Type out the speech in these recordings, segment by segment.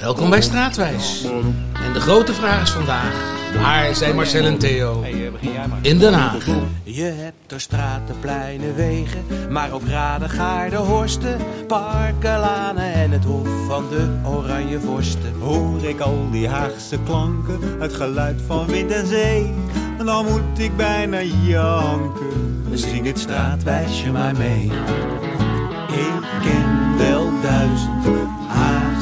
Welkom bij Straatwijs. En de grote vraag is vandaag: waar zijn Marcel en Theo? In Den Haag. Je hebt er straten, pleinen, wegen, maar ook raden, gaarden, horsten, parken, lanen en het hof van de oranje vorsten. Hoor ik al die Haagse klanken, het geluid van wind en zee, dan moet ik bijna janken. Zing dit straatwijsje maar mee. Ik ken wel duizend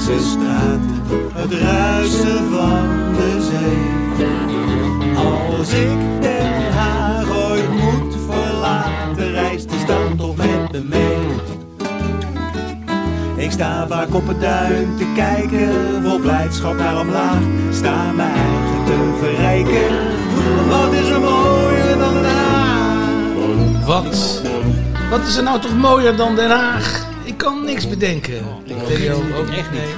Het ruisen van de zee. Als ik Den Haag ooit moet verlaten, reist de stad toch met me mee. Ik sta vaak op het duin te kijken, vol blijdschap naar omlaag. Sta mijn eigen te verrijken, wat is er mooier dan Den Haag? Wat? Wat is er nou toch mooier dan Den Haag? Ik kan niks bedenken. Ik Theo ook echt niet.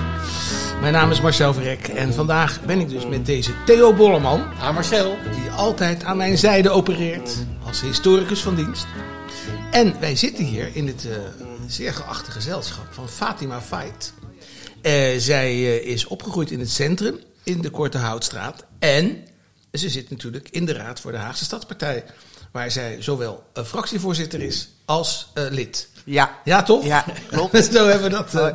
Mijn naam is Marcel Verrek en vandaag ben ik dus met deze Theo Bolleman. Ah, Marcel. Die altijd aan mijn zijde opereert als historicus van dienst. En wij zitten hier in het eh, zeer geachte gezelschap van Fatima Fait. Eh, zij eh, is opgegroeid in het centrum, in de Korte Houtstraat. En ze zit natuurlijk in de Raad voor de Haagse Stadspartij. Waar zij zowel fractievoorzitter is als lid. Ja. Ja, toch? Ja, klopt. Zo hebben we dat. eh,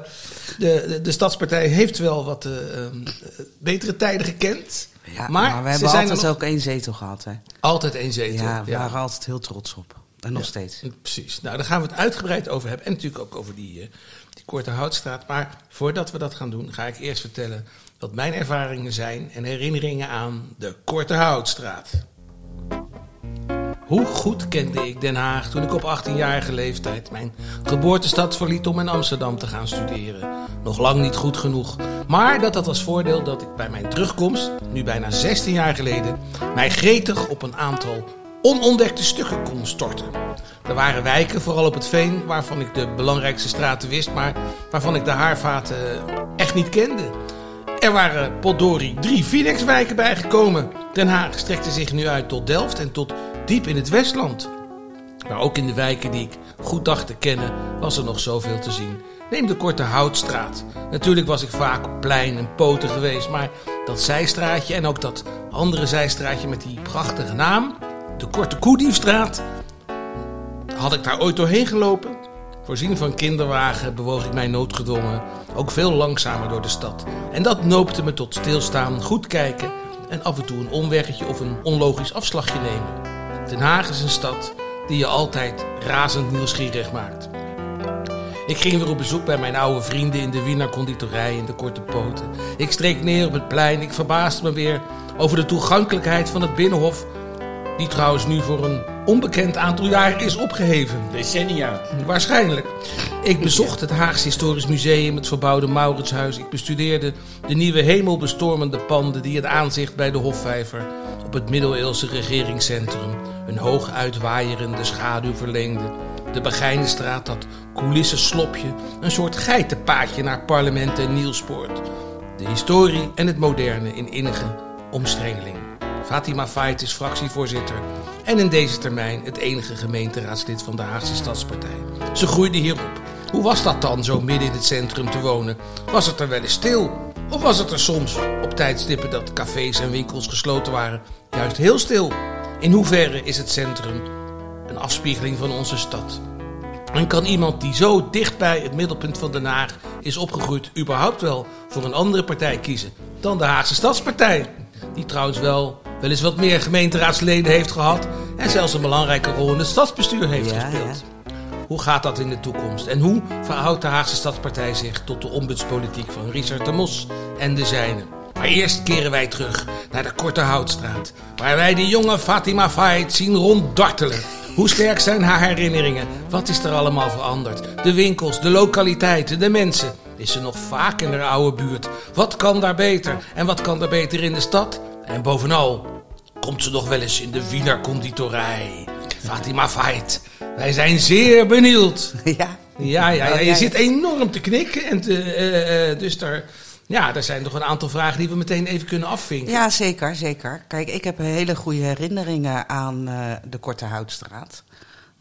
de, de, de Stadspartij heeft wel wat eh, ehm, eh, betere tijden gekend. Ja, maar, maar, we ze hebben zijn altijd nog ook één zetel gehad. Hè. altijd één zetel. Ja, we waren altijd heel trots op. En nog Ja, steeds. Precies. Nou, daar gaan we het uitgebreid over hebben. En natuurlijk ook over die, eh, die Korte Houtstraat. Maar voordat we dat gaan doen, ga ik eerst vertellen wat mijn ervaringen zijn en herinneringen aan de Korte Houtstraat. Hoe goed kende ik Den Haag toen ik op 18-jarige leeftijd mijn geboortestad verliet om in Amsterdam te gaan studeren? Nog lang niet goed genoeg. Maar dat had als voordeel dat ik bij mijn terugkomst, nu bijna 16 jaar geleden, mij gretig op een aantal onontdekte stukken kon storten. Er waren wijken, vooral op het Veen, waarvan ik de belangrijkste straten wist, maar waarvan ik de haarvaten echt niet kende. Er waren potdorie drie Phoenixwijken bijgekomen. Den Haag strekte zich nu uit tot Delft en tot diep in het Westland. Maar ook in de wijken die ik goed dacht te kennen, was er nog zoveel te zien. Neem de Korte Houtstraat. Natuurlijk was ik vaak op plein en poten geweest, maar dat zijstraatje en ook dat andere zijstraatje met die prachtige naam, de Korte Koediefstraat, had ik daar ooit doorheen gelopen? Voorzien van kinderwagen bewoog ik mij noodgedwongen ook veel langzamer door de stad. En dat noopte me tot stilstaan, goed kijken en af en toe een omweggetje of een onlogisch afslagje nemen. Den Haag is een stad die je altijd razend nieuwsgierig maakt. Ik ging weer op bezoek bij mijn oude vrienden in de Wiener conditorij in de Korte Poten. Ik streek neer op het plein. Ik verbaasde me weer over de toegankelijkheid van het Binnenhof. Die trouwens nu voor een onbekend aantal jaar is opgeheven. Decennia. Waarschijnlijk. Ik bezocht het Haagse Historisch Museum, het verbouwde Mauritshuis. Ik bestudeerde de nieuwe hemelbestormende panden die het aanzicht bij de Hofvijver op het middeleeuwse regeringscentrum een hoog uitwaaierende schaduw verleende. De Begijnenstraat, dat coulissenslopje, een soort geitenpaadje naar parlement en Nielspoort. De historie en het moderne in innige omstrengeling. Fatima Fait is fractievoorzitter en in deze termijn het enige gemeenteraadslid van de Haagse Stadspartij. Ze groeide hierop. Hoe was dat dan, zo midden in het centrum te wonen? Was het er wel eens stil? Of was het er soms, op tijdstippen dat cafés en winkels gesloten waren, juist heel stil? In hoeverre is het centrum een afspiegeling van onze stad? En kan iemand die zo dicht bij het middelpunt van Den Haag is opgegroeid, überhaupt wel voor een andere partij kiezen dan de Haagse Stadspartij? Die trouwens wel, wel eens wat meer gemeenteraadsleden heeft gehad en zelfs een belangrijke rol in het stadsbestuur heeft Ja, gespeeld. Hoe gaat dat in de toekomst? En hoe verhoudt de Haagse Stadspartij zich tot de ombudspolitiek van Richard de Mos en de zijnen? Maar eerst keren wij terug naar de Korte Houtstraat, waar wij de jonge Fatima Fait zien ronddartelen. Hoe sterk zijn haar herinneringen? Wat is er allemaal veranderd? De winkels, de lokaliteiten, de mensen. Is ze nog vaak in haar oude buurt? Wat kan daar beter? En wat kan daar beter in de stad? En bovenal, komt ze nog wel eens in de Wiener conditorij? Fatima Fait, wij zijn zeer benieuwd. Ja. Ja, ja, ja, Oh, je zit enorm te knikken. En te, eh, eh, dus daar, ja, er zijn nog een aantal vragen die we meteen even kunnen afvinken. ja, zeker, zeker. Kijk, ik heb hele goede herinneringen aan eh, de Korte Houtstraat.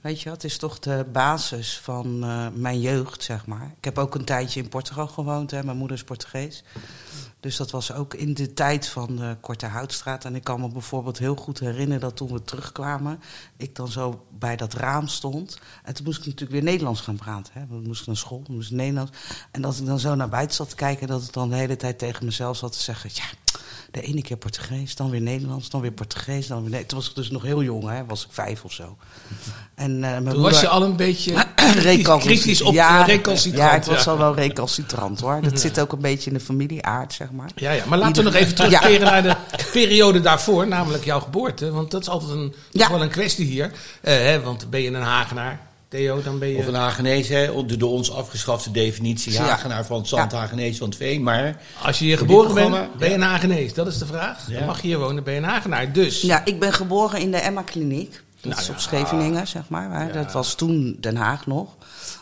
Weet je, het is toch de basis van eh, mijn jeugd, zeg maar. Ik heb ook een tijdje in Portugal gewoond, hè. mijn moeder is Portugees. Dus dat was ook in de tijd van de Korte Houtstraat. En ik kan me bijvoorbeeld heel goed herinneren dat toen we terugkwamen, ik dan zo bij dat raam stond. En toen moest ik natuurlijk weer Nederlands gaan praten. Hè. We moesten naar school, we moesten Nederlands. En dat ik dan zo naar buiten zat te kijken, dat ik dan de hele tijd tegen mezelf zat te zeggen: Ja, de ene keer Portugees, dan weer Nederlands, dan weer Portugees, dan weer. Nee, toen was ik dus nog heel jong, hè, was ik vijf of zo. En, uh, mijn Toen was je al een beetje kritisch op ja, eh, recalcitrant. Ja, ik was ja. al wel recalcitrant hoor. Dat zit ook een beetje in de familieaard, zeg maar. Ja, ja, maar laten we nog even terugkeren naar de periode daarvoor, namelijk jouw geboorte. Want dat is altijd een, Ja. wel een kwestie hier. Eh, hè, want ben je een Hagenaar, Theo, dan ben je... Of een Hagenees, hè, de door ons afgeschafte definitie. Ja. Hagenaar van het zand, Hagenees van het veen. Maar Als je hier geboren bent, ben je ja. een Hagenees? Dat is de vraag. Ja. Dan mag je hier wonen, ben je een Hagenaar. Dus, Ja, ik ben geboren in de Emma Kliniek. Dat Nou is ja. op Scheveningen, zeg maar. hè. Dat was toen Den Haag nog.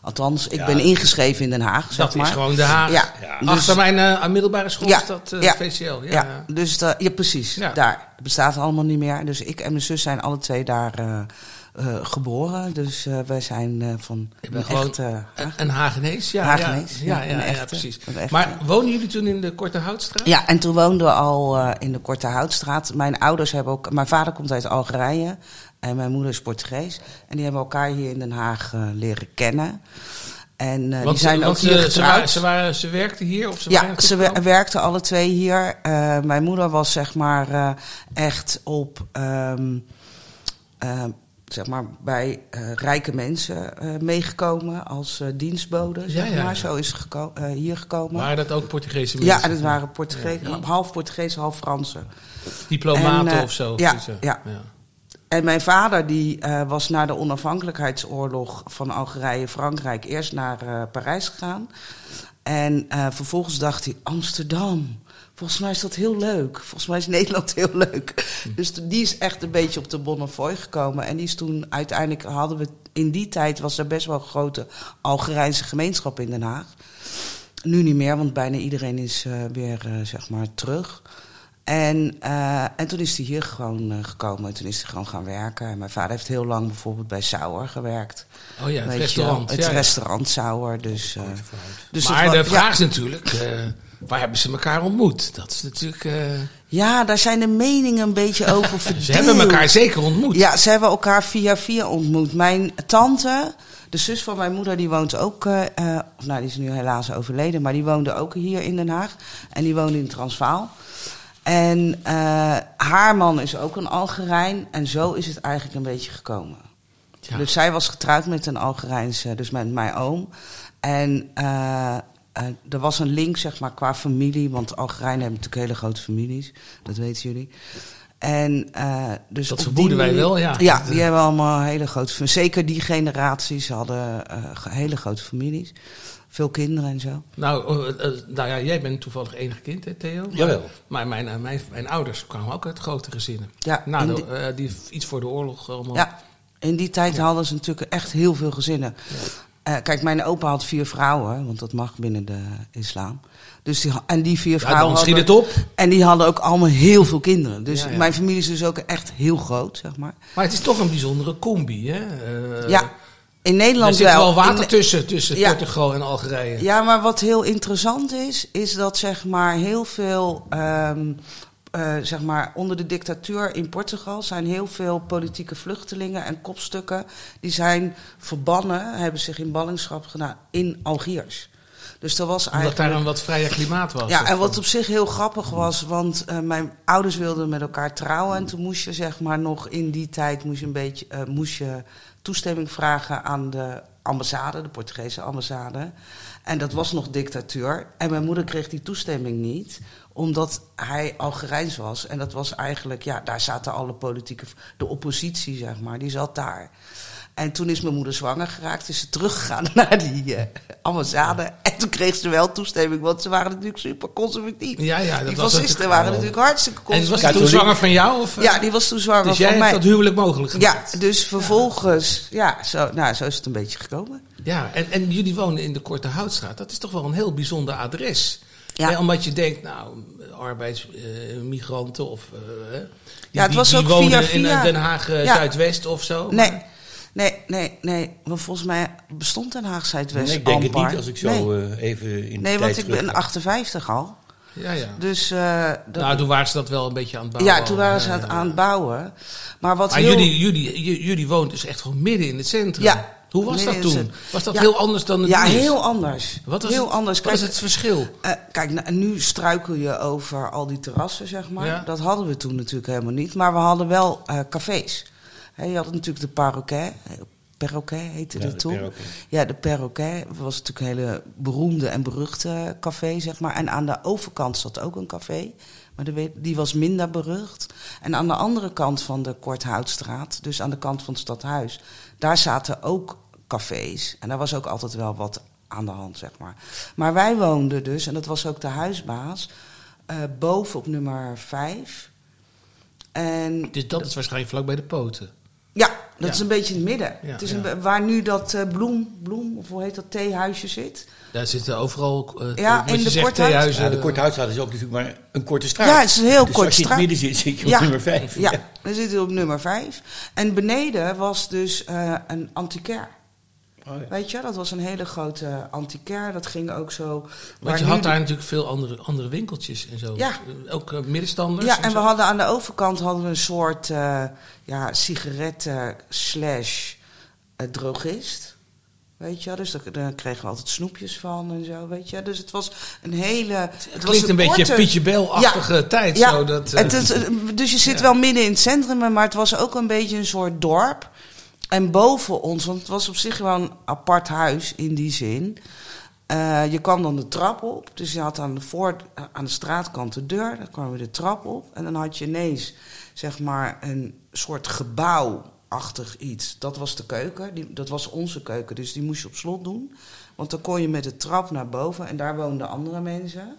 Althans, ik Ja. ben ingeschreven in Den Haag, zeg dat maar. is gewoon de Haag. Ja, Ja. dus- Achter mijn eh, middelbare school Ja, is dat eh, ja. VCL. Ja, Ja, ja. dus ja, precies. Ja. Daar. Het bestaat allemaal niet meer. Dus ik en mijn zus zijn alle twee daar eh, geboren. Dus eh, wij zijn eh, van Ik ben een gewoon echte Een, Hagenees, ja. Hagenees, ja, ja, ja, precies. Maar wonen jullie toen in de Korte Houtstraat? Ja, en toen woonden we al in de Korte Houtstraat. Mijn ouders hebben ook... Mijn vader komt uit Algerije en mijn moeder is Portugees. En die hebben elkaar hier in Den Haag leren kennen. En die zijn want ook hier ze, ze, waren, ze, waren, ze werkten hier? Of ze Ja, ze wer- toegekomen? werkten alle twee hier. Mijn moeder was zeg maar echt op, ehm, eh, zeg maar bij eh, rijke mensen eh, meegekomen als eh, dienstbode. Ja, Zeg maar. ja. Zo is geko- hier gekomen. Waren dat ook Portugese mensen? ja, en het waren Portugees, half Portugees, half Fransen. Diplomaten En, of zo? ja, ja. En mijn vader die, was na de onafhankelijkheidsoorlog van Algerije-Frankrijk eerst naar Parijs gegaan. En vervolgens dacht hij, Amsterdam, volgens mij is dat heel leuk. Volgens mij is Nederland heel leuk. Dus die is echt een beetje op de Bonnefoy gekomen. En die is toen uiteindelijk, hadden we, in die tijd was er best wel een grote Algerijnse gemeenschap in Den Haag. Nu niet meer, want bijna iedereen is eh, weer, eh, zeg maar, terug. En, eh, en toen is hij hier gewoon gekomen. En toen is hij gewoon gaan werken. En mijn vader heeft heel lang bijvoorbeeld bij Sauer gewerkt. Oh ja, het Weet je restaurant. wel, Het ja, ja. restaurant Sauer. Dus, eh, dus maar de vraag ja, is natuurlijk, waar hebben ze elkaar ontmoet? Dat is natuurlijk... eh, ja, daar zijn de meningen een beetje over verdeeld. ze hebben elkaar zeker ontmoet. Ja, ze hebben elkaar via via ontmoet. Mijn tante, de zus van mijn moeder, die woont ook... of nou, die is nu helaas overleden, maar die woonde ook hier in Den Haag. En die woonde in Transvaal. En haar man is ook een Algerijn. En zo is het eigenlijk een beetje gekomen. Ja. Dus zij was getrouwd met een Algerijnse, dus met mijn oom. En eh, er was een link, zeg maar, qua familie. Want Algerijnen hebben natuurlijk hele grote families. Dat weten jullie. En, eh, dus Dat vermoeden die wij wel, ja. Ja, die hebben allemaal hele grote families. Zeker die generaties hadden eh, hele grote families. Veel kinderen en zo. Nou, eh, nou ja, jij bent toevallig enig kind, hè, Theo? Maar- Jawel. Maar mijn, mijn, mijn ouders kwamen ook uit grote gezinnen. Ja, Nou, de- die- eh, die, iets voor de oorlog allemaal. Ja, in die tijd hadden ze natuurlijk echt heel veel gezinnen. Eh, kijk, mijn opa had vier vrouwen, want dat mag binnen de islam. Dus die, en die vier vrouwen hadden, het op. En die hadden ook allemaal heel veel kinderen. Dus Ja, ja. mijn familie is dus ook echt heel groot, zeg maar. Maar het is toch een bijzondere combi, hè? Eh, ja, in Er Nederland zit wel. wel water In- tussen, tussen. Portugal en Algerije. Ja, maar wat heel interessant is, is dat zeg maar heel veel, ehm, eh, zeg maar onder de dictatuur in Portugal zijn heel veel politieke vluchtelingen en kopstukken die zijn verbannen, hebben zich in ballingschap gedaan in Algiers. Dus er was Omdat eigenlijk. daar een wat vrijer klimaat was. Ja, en wat op zich heel grappig was, want eh, mijn ouders wilden met elkaar trouwen. En toen moest je zeg maar nog in die tijd moest je een beetje eh, moest je toestemming vragen aan de ambassade, de Portugese ambassade. En dat was nog dictatuur. En mijn moeder kreeg die toestemming niet, omdat hij Algerijns was. En dat was eigenlijk, ja, daar zaten alle politieke, de oppositie zeg maar, die zat daar. En toen is mijn moeder zwanger geraakt, is ze teruggegaan naar die eh, ambassade. En toen kreeg ze wel toestemming, want ze waren natuurlijk super conservatief. Ja, ja, dat die was fascisten waren natuurlijk hartstikke En was conservatief. hij toen zwanger van jou? Of, eh? Ja, die was toen zwanger Dus van jij hebt mij. dat huwelijk mogelijk ja, gemaakt? dus vervolgens, ja, zo, nou, zo is het een beetje gekomen. Ja, en, en jullie wonen in de Korte Houtstraat. Dat is toch wel een heel bijzonder adres. Ja. Omdat je denkt, nou, arbeidsmigranten of... eh, hè, die, Ja, het die- was die ook wonen via- in via- eh, Den Haag eh, Ja. Zuidwest of zo. Nee. maar- Nee, nee, nee. Maar volgens mij bestond Den Haag Zuidwest Nee, ik denk het niet als ik zo Nee, eh, even in de nee want ik ben terug- 58 al. Ja, ja. Dus eh, dat- nou, toen waren ze dat wel een beetje aan het bouwen. ja, toen waren ze aan het, aan het bouwen. Maar wat Maar heel... jullie, jullie, jullie woonden dus echt gewoon midden in het centrum. Ja, Hoe was dat toen? Was dat Ja. heel anders dan het Ja, is? heel anders. Wat was heel het, anders. Wat is het verschil? Eh, kijk, nou, nu struikel je over al die terrassen, zeg maar. Ja. Dat hadden we toen natuurlijk helemaal niet. Maar we hadden wel eh, cafés. Hè, je had natuurlijk de Paroquet. Perroquet heette Ja, dat toen. Perroquet. Ja, de Perroquet was natuurlijk een hele beroemde en beruchte café, zeg maar. En aan de overkant zat ook een café. Maar die was minder berucht. En aan de andere kant van de Korthoutstraat, dus aan de kant van het stadhuis... daar zaten ook cafés. En daar was ook altijd wel wat aan de hand, zeg maar. Maar wij woonden dus, en dat was ook de huisbaas... eh, boven op nummer 5. En Dus dat is waarschijnlijk vlak bij de poten. Ja, dat Ja. is een beetje in het midden. Ja, het is ja. een, be- waar nu dat eh, bloem, bloem, of hoe heet dat, theehuisje zit. Daar zitten overal. eh, Ja, je de theehuizen. Ja, de Korthoutstraat is ook natuurlijk maar een korte straat. Ja, het is een heel dus kort als je in straat. het midden zit, zit je op Ja. nummer 5. Ja, dan zitten we op nummer 5. En beneden was dus eh, een antiquair. Oh, ja. Weet je, dat was een hele grote antiquair. Dat ging ook zo. Want je had daar natuurlijk veel andere, andere winkeltjes en zo. Ja. Ook eh, middenstanders. Ja, en we hadden aan de overkant hadden we een soort eh, ja, sigaretten slash eh, drogist. Weet je, dus daar, kregen we altijd snoepjes van en zo, weet je. Dus het was een hele... Het, Het was klinkt een beetje korte- Pietje Bel-achtige tijd. Ja, zo, dat, het is, dus je zit Ja. wel midden in het centrum, maar het was ook een beetje een soort dorp. En boven ons, want het was op zich wel een apart huis in die zin. Eh, je kwam dan de trap op, dus je had aan de, voor, aan de straatkant de deur, dan kwam je de trap op. En dan had je ineens, zeg maar, een soort gebouwachtig iets. Dat was de keuken, die, dat was onze keuken, dus die moest je op slot doen. Want dan kon je met de trap naar boven en daar woonden andere mensen.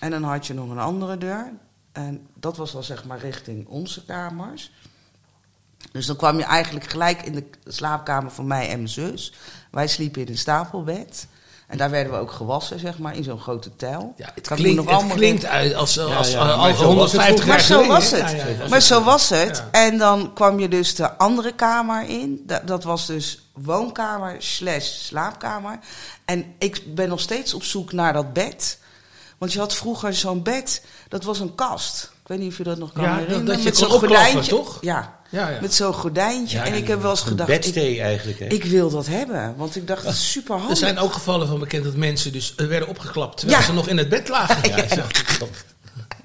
En dan had je nog een andere deur. En dat was dan zeg maar richting onze kamers. Dus dan kwam je eigenlijk gelijk in de slaapkamer van mij en mijn zus. Wij sliepen in een stapelbed. En daar werden we ook gewassen, zeg maar, in zo'n grote tuil. ja, het klinkt, nog het allemaal klinkt uit als, Ja, als, ja, eh, maar al zo was het 150 jaar Maar zo geleden. was het. Ja, ja, ja. Maar zo was het. Ja. En dan kwam je dus de andere kamer in. Da- Dat was dus woonkamer slash slaapkamer. En ik ben nog steeds op zoek naar dat bed. Want je had vroeger zo'n bed, dat was een kast. Ik weet niet of je dat nog kan Ja, dat- herinneren. dat je met zo'n gordijntje. toch? Ja, Ja, ja. met zo'n gordijntje. Ja, en ik heb wel eens Een gedacht, ik, bedstee eigenlijk. Hè? ik wil dat hebben. Want ik dacht, dat is super handig. Er zijn ook gevallen van bekend dat mensen dus eh, werden opgeklapt terwijl Ja. ze nog in het bed lagen. Ja, zo.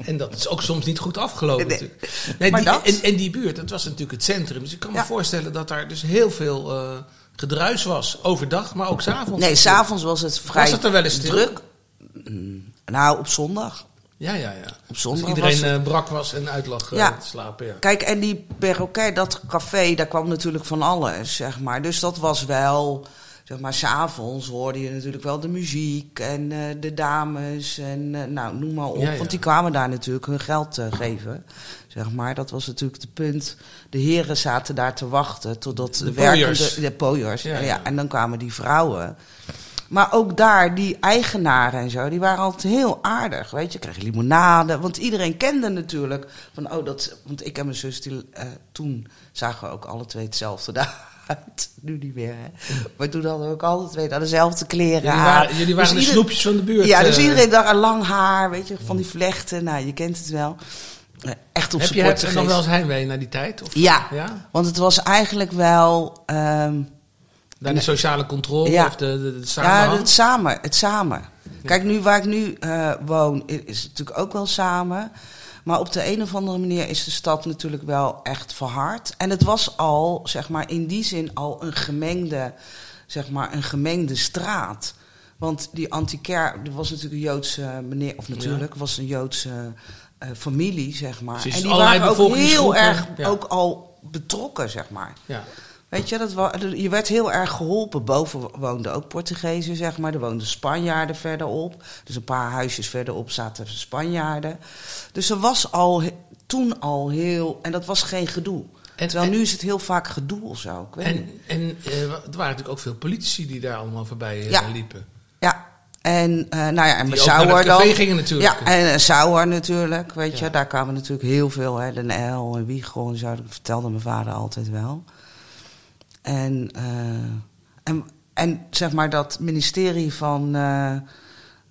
En dat is ook soms niet goed afgelopen Nee. natuurlijk. Nee, Maar die, dat- En, en die buurt, dat was natuurlijk het centrum. Dus ik kan me Ja. voorstellen dat daar dus heel veel eh, gedruis was. Overdag, maar ook s'avonds. Nee, s'avonds was het vrij het er wel eens druk. Mm, Nou, op zondag. Ja, ja, ja. Op zondag Als iedereen was het- eh, brak was en uit lag eh, Ja. te slapen. Ja. Kijk, en die perroquet, dat café, daar kwam natuurlijk van alles, zeg maar. Dus dat was wel, zeg maar, s'avonds hoorde je natuurlijk wel de muziek en eh, de dames en nou, noem maar op. Ja, ja. Want die kwamen daar natuurlijk hun geld eh, geven, zeg maar. Dat was natuurlijk het punt. De heren zaten daar te wachten totdat de, De werkende... De pooiers, ja. En dan kwamen die vrouwen. Maar ook daar, die eigenaren en zo, die waren altijd heel aardig. Weet je, kreeg limonade. Want iedereen kende natuurlijk van, oh, dat. Want ik en mijn zus, die, eh, toen zagen we ook alle twee hetzelfde uit. Nu niet meer, hè. Maar toen hadden we ook alle twee dezelfde kleren. Jullie waren, jullie waren Dus de ieder- snoepjes van de buurt. Ja, dus eh. iedereen aan lang haar, weet je, van die vlechten. Nou, je kent het wel. Eh, Echt op Heb je het nog wel eens heimwee naar die tijd? Of, Ja, ja? want het was eigenlijk wel. ehm, Naar de sociale controle Ja. of de, de, Ja, het samen. Het samen. Kijk, nu waar ik nu eh, woon, is het natuurlijk ook wel samen. Maar op de een of andere manier is de stad natuurlijk wel echt verhard. En het was al, zeg maar, in die zin al een gemengde, zeg maar, een gemengde straat. Want die antiquair, er was natuurlijk een Joodse meneer, of natuurlijk, was een Joodse eh, familie, zeg maar. En die waren ook heel erg ja. ook al betrokken, zeg maar. Ja. Weet je, dat je werd heel erg geholpen. Boven woonden ook Portugezen, zeg maar. Er woonden Spanjaarden verderop. Dus een paar huisjes verderop zaten Spanjaarden. Dus er was al toen al heel... En dat was geen gedoe. En- Terwijl en- nu is het heel vaak gedoe of zo. Ik weet niet. En, en eh, er waren natuurlijk ook veel politici die daar allemaal voorbij eh, Ja. liepen. Ja. En, eh, nou ja, en Sauer dan. gingen natuurlijk. Ja, en uh, Sauer natuurlijk, weet je. Daar kwamen natuurlijk heel veel, hè. Den El en Wiegel en zo. Dat vertelde mijn vader altijd wel. En, eh, en, en zeg maar dat ministerie van. eh,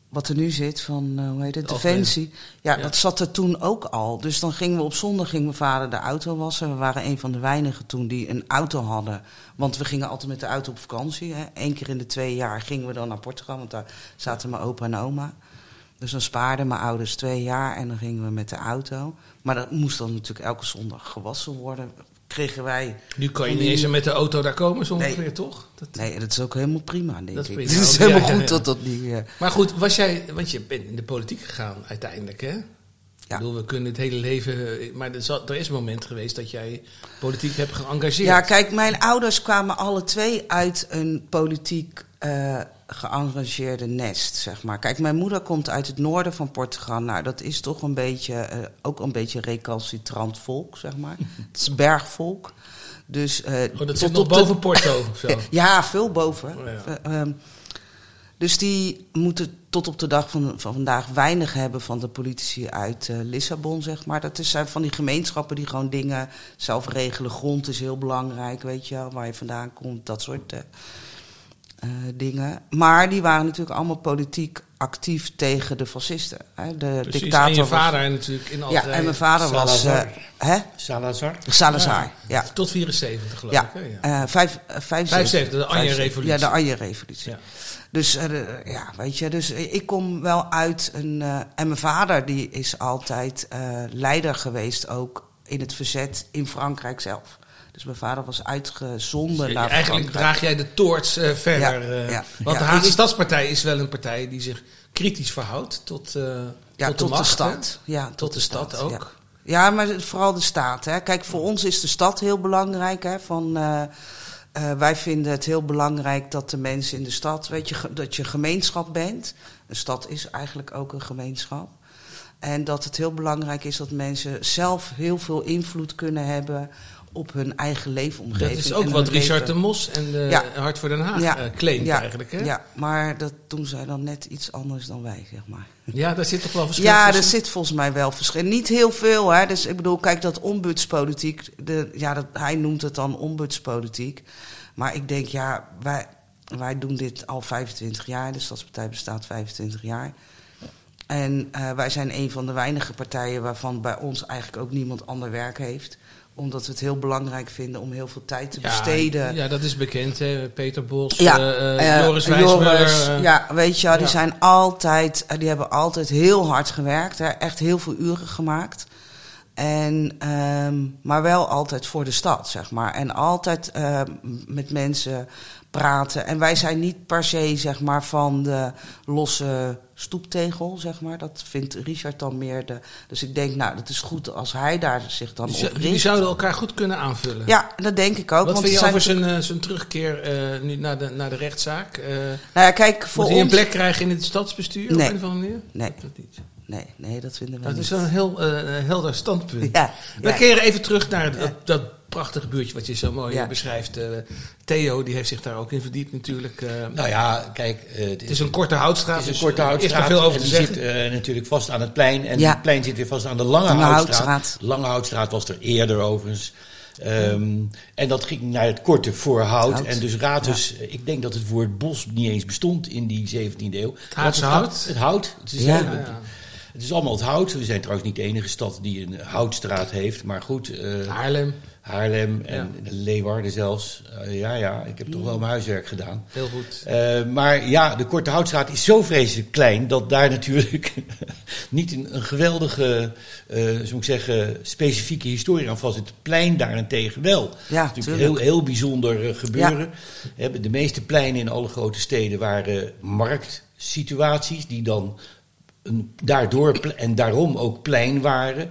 wat er nu zit, van eh, hoe heet het, De Defensie. Ja, Ja. dat zat er toen ook al. Dus dan gingen we op zondag, ging mijn vader de auto wassen. We waren een van de weinigen toen die een auto hadden. Want we gingen altijd met de auto op vakantie. Hè. Eén keer in de twee jaar gingen we dan naar Portugal, want daar zaten mijn opa en oma. Dus dan spaarden mijn ouders twee jaar en dan gingen we met de auto. Maar dat moest dan natuurlijk elke zondag gewassen worden. Kregen wij... Nu kan je niet eens met de auto daar komen, zo Nee. ongeveer, toch? Dat... Nee, dat is ook helemaal prima, denk Dat ik. Het is helemaal ja, ja, goed ja. dat dat niet... eh, Maar goed, was jij, want je bent in de politiek gegaan uiteindelijk, hè? Ik bedoel, we kunnen het hele leven... Maar er, er is een moment geweest dat jij politiek hebt geëngageerd. Ja, kijk, mijn ouders kwamen alle twee uit een politiek eh geëngageerde nest, zeg maar. Kijk, mijn moeder komt uit het noorden van Portugal. Nou, dat is toch een beetje, eh, ook een beetje recalcitrant volk, zeg maar. het is bergvolk. Dus, Oh, dat tot zit nog de- boven Porto zo. Ja, veel boven. Oh, ja. Eh, ehm, dus die moeten tot op de dag van, van vandaag weinig hebben van de politici uit Lissabon, zeg maar. Dat is, zijn van die gemeenschappen die gewoon dingen zelf regelen. Grond is heel belangrijk, weet je wel, waar je vandaan komt, dat soort eh, dingen. Maar die waren natuurlijk allemaal politiek actief tegen de fascisten. Hè. De Precies, dictator en je was- vader natuurlijk in Ja, en mijn vader was... Salazar. eh, hè? Salazar. Salazar, ja. Tot 74 geloof Ja, ik, hè? Ja. eh, vijf, eh, 75. 75, de Anje-revolutie. Ja, de Anje-revolutie. Ja. Dus eh, de- ja, weet je, dus ik kom wel uit een. eh, en mijn vader die is altijd eh, leider geweest ook in het verzet in Frankrijk zelf. Dus mijn vader was uitgezonden naar Eigenlijk draag jij de toorts eh, verder. Ja, eh, ja. want Ja, de Haagse Stadspartij is wel een partij die zich kritisch verhoudt tot, eh, Ja, tot, tot, de, macht, de hè? stad. Ja, Tot de stad ook. Ja. Maar vooral de staat. Hè. Kijk, voor ons is de stad heel belangrijk. Hè, van, wij vinden het heel belangrijk dat de mensen in de stad, weet je, dat je gemeenschap bent. Een stad is eigenlijk ook een gemeenschap. En dat het heel belangrijk is dat mensen zelf heel veel invloed kunnen hebben op hun eigen leefomgeving. Dat is ook wat Richard leven. de Mos en de Ja. Hart voor Den Haag Ja. eh, claimt ja, eigenlijk. Hè? Ja, maar dat doen zij dan net iets anders dan wij, zeg maar. Ja, daar zit toch wel verschil Ja, er zit volgens mij wel verschil. Niet heel veel, hè. Dus ik bedoel, kijk, dat ombudspolitiek. De, ja, dat, hij noemt het dan ombudspolitiek. Maar ik denk, ja, wij, wij doen dit al 25 jaar. De Stadspartij bestaat 25 jaar. En eh, wij zijn een van de weinige partijen waarvan bij ons eigenlijk ook niemand ander werk heeft. Omdat we het heel belangrijk vinden om heel veel tijd te Ja, besteden. Ja, dat is bekend. Hè? Peter Bos, Ja, eh, eh, Joris ja, weet je, die ja. zijn altijd, die hebben altijd heel hard gewerkt, hè, echt heel veel uren gemaakt. En, ehm, maar wel altijd voor de stad, zeg maar. En altijd ehm, met mensen praten. En wij zijn niet per se, zeg maar, van de losse stoeptegel, zeg maar. Dat vindt Richard dan meer de. Dus ik denk, nou, dat is goed als hij daar zich dan op zou- die richt. zouden elkaar goed kunnen aanvullen. Ja, dat denk ik ook. Wat want vind je er over zijn zijn, eh, zijn terugkeer eh, nu naar de, naar de rechtszaak? Eh Nou ja, kijk, voor moet hij een ons. plek krijgen in het stadsbestuur op Nee. een of andere manier? Nee. Dat niet. Nee, nee, dat vinden we Dat niet. is een heel eh, helder standpunt. Ja, We ja. keren even terug naar dat, dat prachtige buurtje wat je zo mooi Ja. beschrijft. Eh, Theo, die heeft zich daar ook in verdiept natuurlijk. Eh, Nou ja, kijk. het is een korte houtstraat. Het is een dus, korte houtstraat. Is er veel over en te die zeggen. zit natuurlijk vast aan het plein. En Ja. het plein zit weer vast aan de Lange, Lange Houtstraat. Houtstraat. Lange Houtstraat was er eerder overigens. Ehm, en dat ging naar het korte voor hout. Hout. En dus Ratus, ik denk dat het woord bos niet eens bestond in die 17e eeuw. Het het hout? Het hout. Het is, Ja. Het is allemaal het hout. We zijn trouwens niet de enige stad die een houtstraat heeft. Maar goed, eh, Haarlem, Haarlem en Leeuwarden zelfs. Eh, ja, ja, ik heb toch wel mijn huiswerk gedaan. heel goed. Eh, maar ja, de Korte Houtstraat is zo vreselijk klein dat daar natuurlijk niet een, een geweldige, eh zou ik zeggen, specifieke historie aan vast zit. Het plein daarentegen wel. Ja, Dat is natuurlijk tuurlijk. heel, heel bijzonder gebeuren. Hè, De meeste pleinen in alle grote steden waren marktsituaties die dan een, daardoor en daarom ook plein waren.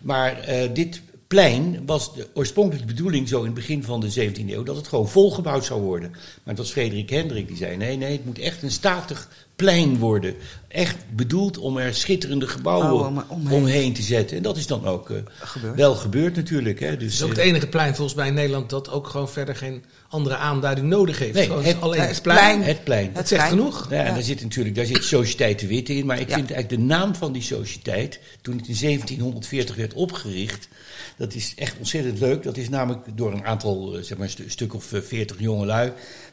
Maar eh, dit plein was de oorspronkelijke bedoeling zo in het begin van de 17e eeuw dat het gewoon volgebouwd zou worden. Maar het was Frederik Hendrik die zei: nee, nee, het moet echt een statig plein worden. Echt bedoeld om er schitterende gebouwen Oh, om- omheen. omheen. te zetten. En dat is dan ook eh, Gebeurd. wel gebeurd natuurlijk. Hè. Dus, Het is ook het eh, enige plein volgens mij in Nederland dat ook gewoon verder geen andere aanduiding nodig heeft. Nee, het- alleen het het plein. het plein. Het zegt plein. genoeg. Ja, en daar zit natuurlijk daar zit Sociëteit de Witte in. Maar ik Ja. vind eigenlijk de naam van die sociëteit, toen het in 1740 werd opgericht, Dat is echt ontzettend leuk. Dat is namelijk door een aantal, eh, zeg maar, een stuk of veertig jongelui.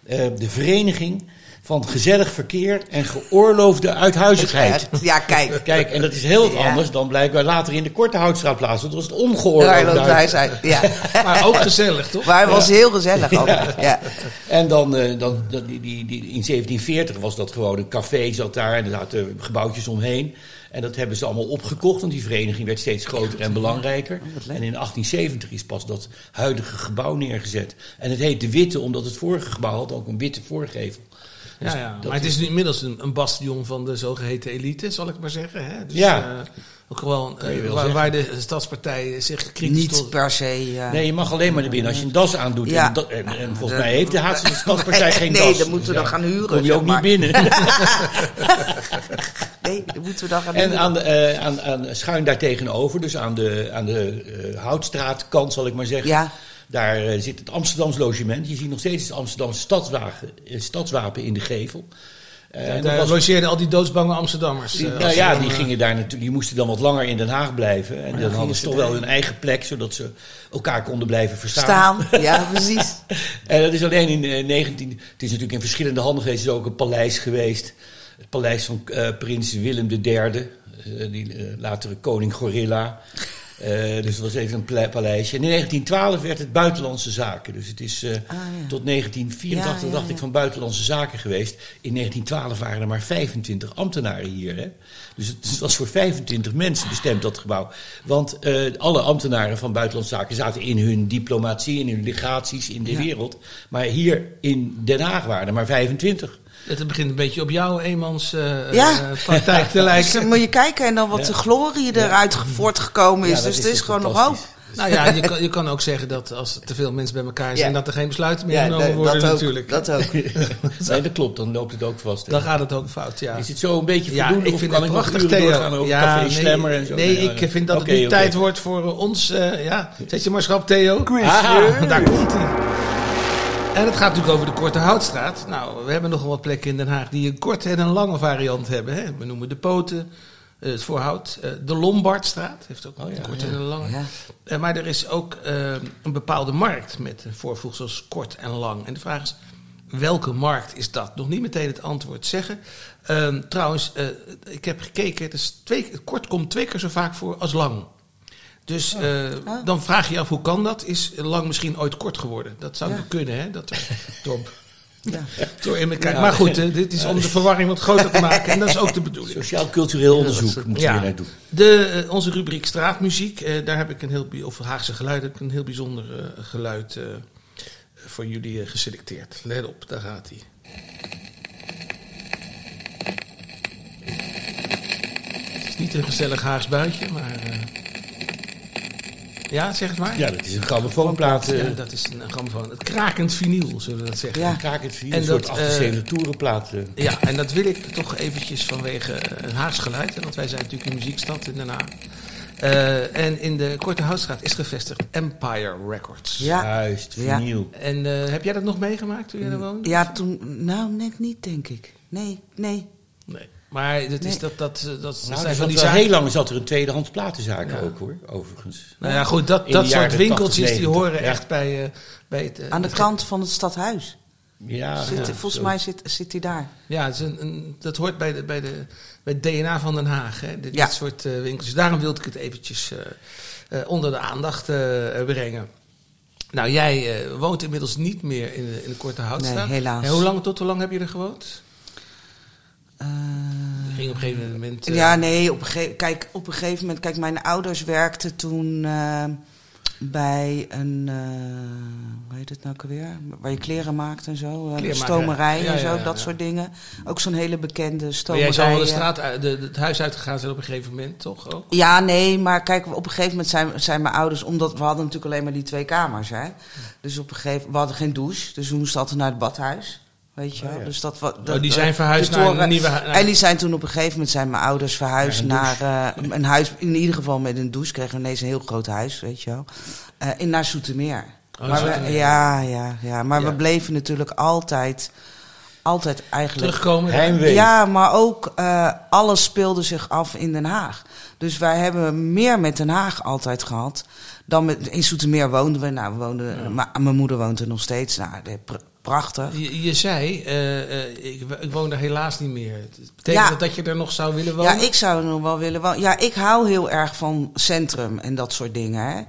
Uh, de vereniging van gezellig verkeer en geoorloofde uithuizigheid. Ja, kijk. Kijk, en dat is heel wat Ja. anders dan blijkbaar later in de Korte Houtstraatplaats. Dat was het ongeoorloofde zijn, ja. Maar ook gezellig, toch? Maar het was heel gezellig altijd. Ja. En dan, eh, dan, dan die, die, die, in 1740 was dat gewoon een café zat daar en er zaten gebouwtjes omheen. En dat hebben ze allemaal opgekocht, want die vereniging werd steeds groter en belangrijker. En in 1870 is pas dat huidige gebouw neergezet. En het heet De Witte, omdat het vorige gebouw had ook een witte voorgevel. Ja, ja. dat maar het is nu inmiddels een, een bastion van de zogeheten elite, zal ik maar zeggen. Hè? Dus, Ja. eh, ook gewoon je eh, wel waar, de stadspartij zich kritisch Niet tot... per se. ja. Nee, je mag alleen maar naar binnen als je een das aandoet. Ja. En, dat- en, en volgens mij heeft de Haagse Stadspartij geen nee, das. dan moeten we dan gaan huren, Kom je ook maar. niet binnen. Nee, dan moeten we dan gaan En huren. aan, de, eh, aan, aan, schuin daar tegenover, dus aan de, aan de eh, Houtstraatkant zal ik maar zeggen. Ja. Daar eh, zit het Amsterdams logement. Je ziet nog steeds het Amsterdamse stadswagen, eh, stadswapen in de gevel. Eh, Ja, en dat daar was- logeerden al die doodsbange Amsterdammers. die, eh, nou ja, die, eh, gingen daar naartoe, die moesten dan wat langer in Den Haag blijven. En dan hadden ze toch wel hun eigen plek, zodat ze elkaar konden blijven verstaan. Staan. Ja, precies. En dat is alleen in eh, 19... Het is natuurlijk in verschillende handen geweest. Er is ook een paleis geweest. Het paleis van eh, prins Willem III. eh, die eh, latere koning Gorilla. Eh, dus dat was even een paleisje. En in 1912 werd het buitenlandse zaken. Dus het is eh, ja. tot 1984 Ja, ja, dacht ik van buitenlandse zaken geweest. In 1912 waren er maar 25 ambtenaren hier. Hè? Dus het was voor 25 mensen bestemd, dat gebouw. Want eh, alle ambtenaren van buitenlandse zaken zaten in hun diplomatie, in hun legaties in de wereld. Maar hier in Den Haag waren er maar 25. Het begint een beetje op jouw eenmans eh, Ja. eh, praktijk te Dus lijken. dan moet je kijken en dan wat de glorie eruit voortgekomen is. Dus is het is gewoon nog hoop. fantastisch. Nou ja, je kan, je kan ook zeggen dat als er te veel mensen bij elkaar zijn, Ja. dat er geen besluiten meer Ja, genomen worden dat ook, natuurlijk. Dat ook. nee, dat klopt, dan loopt het ook vast. hè. Dan gaat het ook fout, ja. Is het zo een beetje Ja, voldoende ik of vind kan het prachtig, Theo. over ja, café nee, Slammer en zo? Nee, Nee, ik vind dat het nu tijd wordt voor ons. eh, ja, zet je maar schrap, Theo. Daar komt hij. En het gaat natuurlijk over de Korte Houtstraat. Nou, we hebben nogal wat plekken in Den Haag die een korte en een lange variant hebben. Hè. We noemen de Poten, eh, het Voorhout. eh, de Lombardstraat heeft ook Oh ja, een korte ja. en een lange. Ja. Eh, maar er is ook een bepaalde markt met voorvoegsels kort en lang. En de vraag is, welke markt is dat? Nog niet meteen het antwoord zeggen. Ehm, trouwens, ik heb gekeken, het is twee, kort komt twee keer zo vaak voor als lang. Dus eh, Ah. dan vraag je je af, hoe kan dat? Is lang misschien ooit kort geworden? Dat zou Ja. kunnen, hè? Dat er door, Ja. door in elkaar. Maar goed, eh, dit is om de verwarring wat groter te maken. En dat is ook de bedoeling. Sociaal-cultureel onderzoek moeten we Ja. hier naartoe. De, eh, onze rubriek straatmuziek, eh, daar heb ik een heel, bi- of Haagse geluid, heb ik een heel bijzonder eh, geluid eh, voor jullie eh, geselecteerd. Let op, daar gaat hij. Het is niet een gezellig Haags buitje, maar... eh, ja, zeg het maar. Ja, dat is een grammofoonplaat. eh Ja, dat is een grammofoon. Het krakend vinyl, zullen we dat zeggen. Ja. Kraak het vier, En een soort dat, 78 toerenplaat. eh. Ja, en dat wil ik toch eventjes vanwege eh, een Haags geluid. Want wij zijn natuurlijk een muziekstad in Den Haag. Eh, en in de Korte Houtstraat is gevestigd Empire Records. Ja. Juist, Ja. vinyl. En eh, heb jij dat nog meegemaakt toen jij daar woonde? Ja, toen... Nou, net niet, denk ik. Nee, nee. Nee. Maar het is Nee. dat, dat, dat, dat Nou, zijn er van die zaken. heel lang zat er een tweedehands platenzaak Ja. ook hoor, overigens. Nou ja, goed, dat, dat soort winkeltjes 80, die horen 90, ja. echt bij, eh, bij het... eh, Aan de het- kant van het stadhuis. Ja, Zit, ja, volgens zo. mij zit, zit hij daar. Ja, het is een, een- dat hoort bij, de, bij, de, bij het DNA van Den Haag. Hè? Dit, Ja. dit soort eh, winkeltjes. Daarom wilde ik het eventjes eh, eh, onder de aandacht eh, brengen. Nou, jij eh, woont inmiddels niet meer in de, in de Korte Houtstraat. Nee, helaas. En hoe lang, tot hoe lang heb je er gewoond? Eh, ging op een gegeven moment... eh, ja, nee, op een, gege- kijk, op een gegeven moment... Kijk, mijn ouders werkten toen eh, bij een... eh, hoe heet het nou alweer? Waar je kleren maakt en zo. eh, Kleermaker. stomerij Ja, en zo, ja, ja, dat ja. soort dingen. Ook zo'n hele bekende Maar stomerij. jij zou wel de eh. straat, uit- de- het huis uitgegaan zijn op een gegeven moment, toch? Ook? Ja, nee, maar kijk, op een gegeven moment zijn, zijn mijn ouders, omdat we hadden natuurlijk alleen maar die twee kamers, hè. Dus op een gegeven we hadden geen douche, dus we moesten altijd naar het badhuis. Weet je wel? Dus dat, wa- dat, Oh, die zijn verhuisd naar door- een nieuwe hu- En die zijn toen op een gegeven moment zijn mijn ouders verhuisd Naar naar, eh, een huis, in ieder geval met een douche, kregen we ineens een heel groot huis, weet je wel. Eh, in naar Zoetermeer. Oh, maar we, ja, ja, ja, maar Ja. we bleven natuurlijk altijd altijd eigenlijk... Terugkomen. Heimwee. Ja, maar ook eh, alles speelde zich af in Den Haag. Dus wij hebben meer met Den Haag altijd gehad. Dan met, in Zoetermeer woonden we. Nou, we woonden, ma- mijn moeder woont er nog steeds. Nou, de- prachtig. Je, je zei, eh, eh, ik, ik woon daar helaas niet meer. Betekent Ja. dat dat je er nog zou willen wonen? Ja, ik zou nog wel willen wonen. Ja, ik hou heel erg van centrum en dat soort dingen. Hè.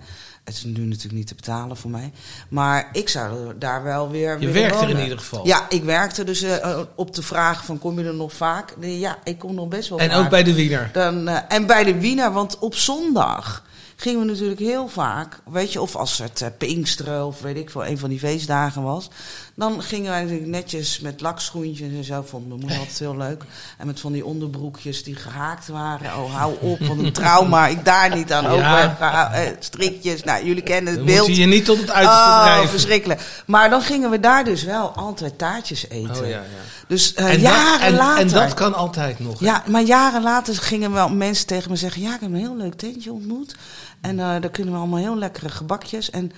Het is nu natuurlijk niet te betalen voor mij. Maar ik zou daar wel weer Je werkt er in ieder geval. Ja, ik werkte dus eh, op de vraag van kom je er nog vaak? Ja, ik kom nog best wel en vaak. ook bij de Wiener. Dan, en bij de Wiener, want op zondag gingen we natuurlijk heel vaak, weet je, of als het eh, Pinksteren of weet ik veel, een van die feestdagen was, dan gingen wij natuurlijk netjes met lakschoentjes en zo, vond mijn moeder altijd heel leuk. En met van die onderbroekjes die gehaakt waren. Oh, hou op, wat een trauma, ik daar niet aan Ja. over heb gehouden. Eh, strikjes, nou, jullie kennen het Dan beeld. moet je je niet tot het uiterste Oh, drijven. verschrikkelijk. Maar dan gingen we daar dus wel altijd taartjes eten. Oh, ja, ja. Dus eh, En, dat, jaren en, later. en dat kan altijd nog. hè? Ja, maar jaren later gingen wel mensen tegen me zeggen: Ja, ik heb een heel leuk tentje ontmoet. En eh, daar kunnen we allemaal heel lekkere gebakjes. En,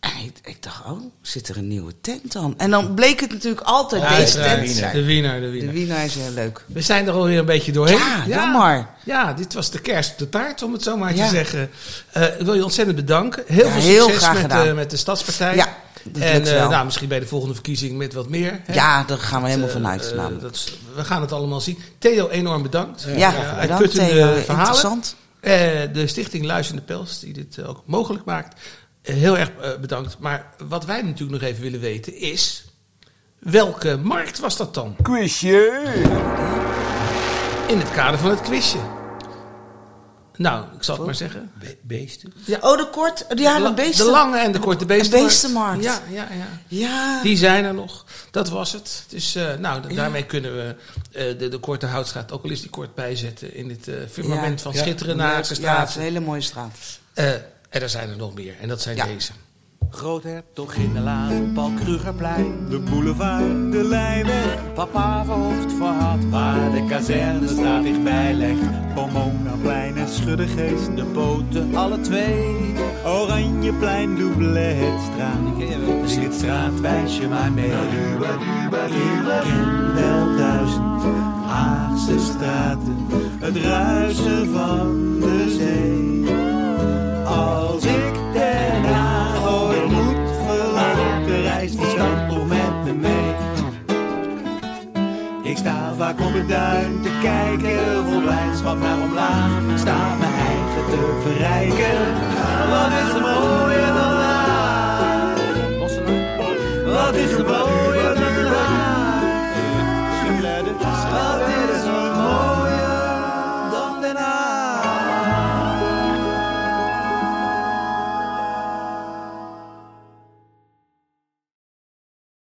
en ik, ik dacht: Oh, zit er een nieuwe tent dan? En dan bleek het natuurlijk altijd Ja, deze tent te zijn. De Wiener, de De Wiener. Wiener is heel leuk. We zijn er alweer een beetje doorheen. Ja, jammer. Ja, dit was de kerst op de taart, om het zo maar Ja. te zeggen. Eh, ik wil je ontzettend bedanken. Heel Ja, veel heel succes met, eh, met de Stadspartij. Ja, dat en eh, nou, misschien bij de volgende verkiezing met wat meer. hè? Ja, daar gaan we helemaal Eh, vanuit. eh, is- we gaan het allemaal zien. Theo, enorm bedankt. ja, Eh, bedankt uitputtende Theo. verhalen. Interessant. Eh, de stichting Luisterende Pels, die dit eh, ook mogelijk maakt. Eh, heel erg bedankt. Maar wat wij natuurlijk nog even willen weten is... Welke markt was dat dan? Quizje! In het kader van het quizje. Nou, ik zal het maar zeggen. Be- beesten. Oh, de kort. Ja, de beesten. de lange en de korte beestenmarkt. beestenmarkt. Ja, ja, ja. Ja. Die zijn er nog. Dat was het. Dus eh, nou, da- daarmee kunnen we eh, de, de korte houtstraat, ook al is die kort, bijzetten in dit eh, firmament Ja. van Ja. schitterende ja, het is straten. een hele mooie straat. Eh, en er zijn er nog meer. En dat zijn Ja. deze. Groothertog in de laan, Paul Krugerplein. De boulevard, de Lijnweg, Papa verhoofd voor had, waar de kazerne staat dichtbij legt. Pomonaplein en Schuddegeest. De poten, alle twee. Oranjeplein, Doubletstraat. Zing het straat, wijs je maar mee. Ik ken wel duizend Haagse straten, het ruisen van de zee. Als ik vaak op het duin te kijken, vol blijdschap naar omlaag. Sta mijn eigen te verrijken, wat is er mooier dan Haag? Wat is er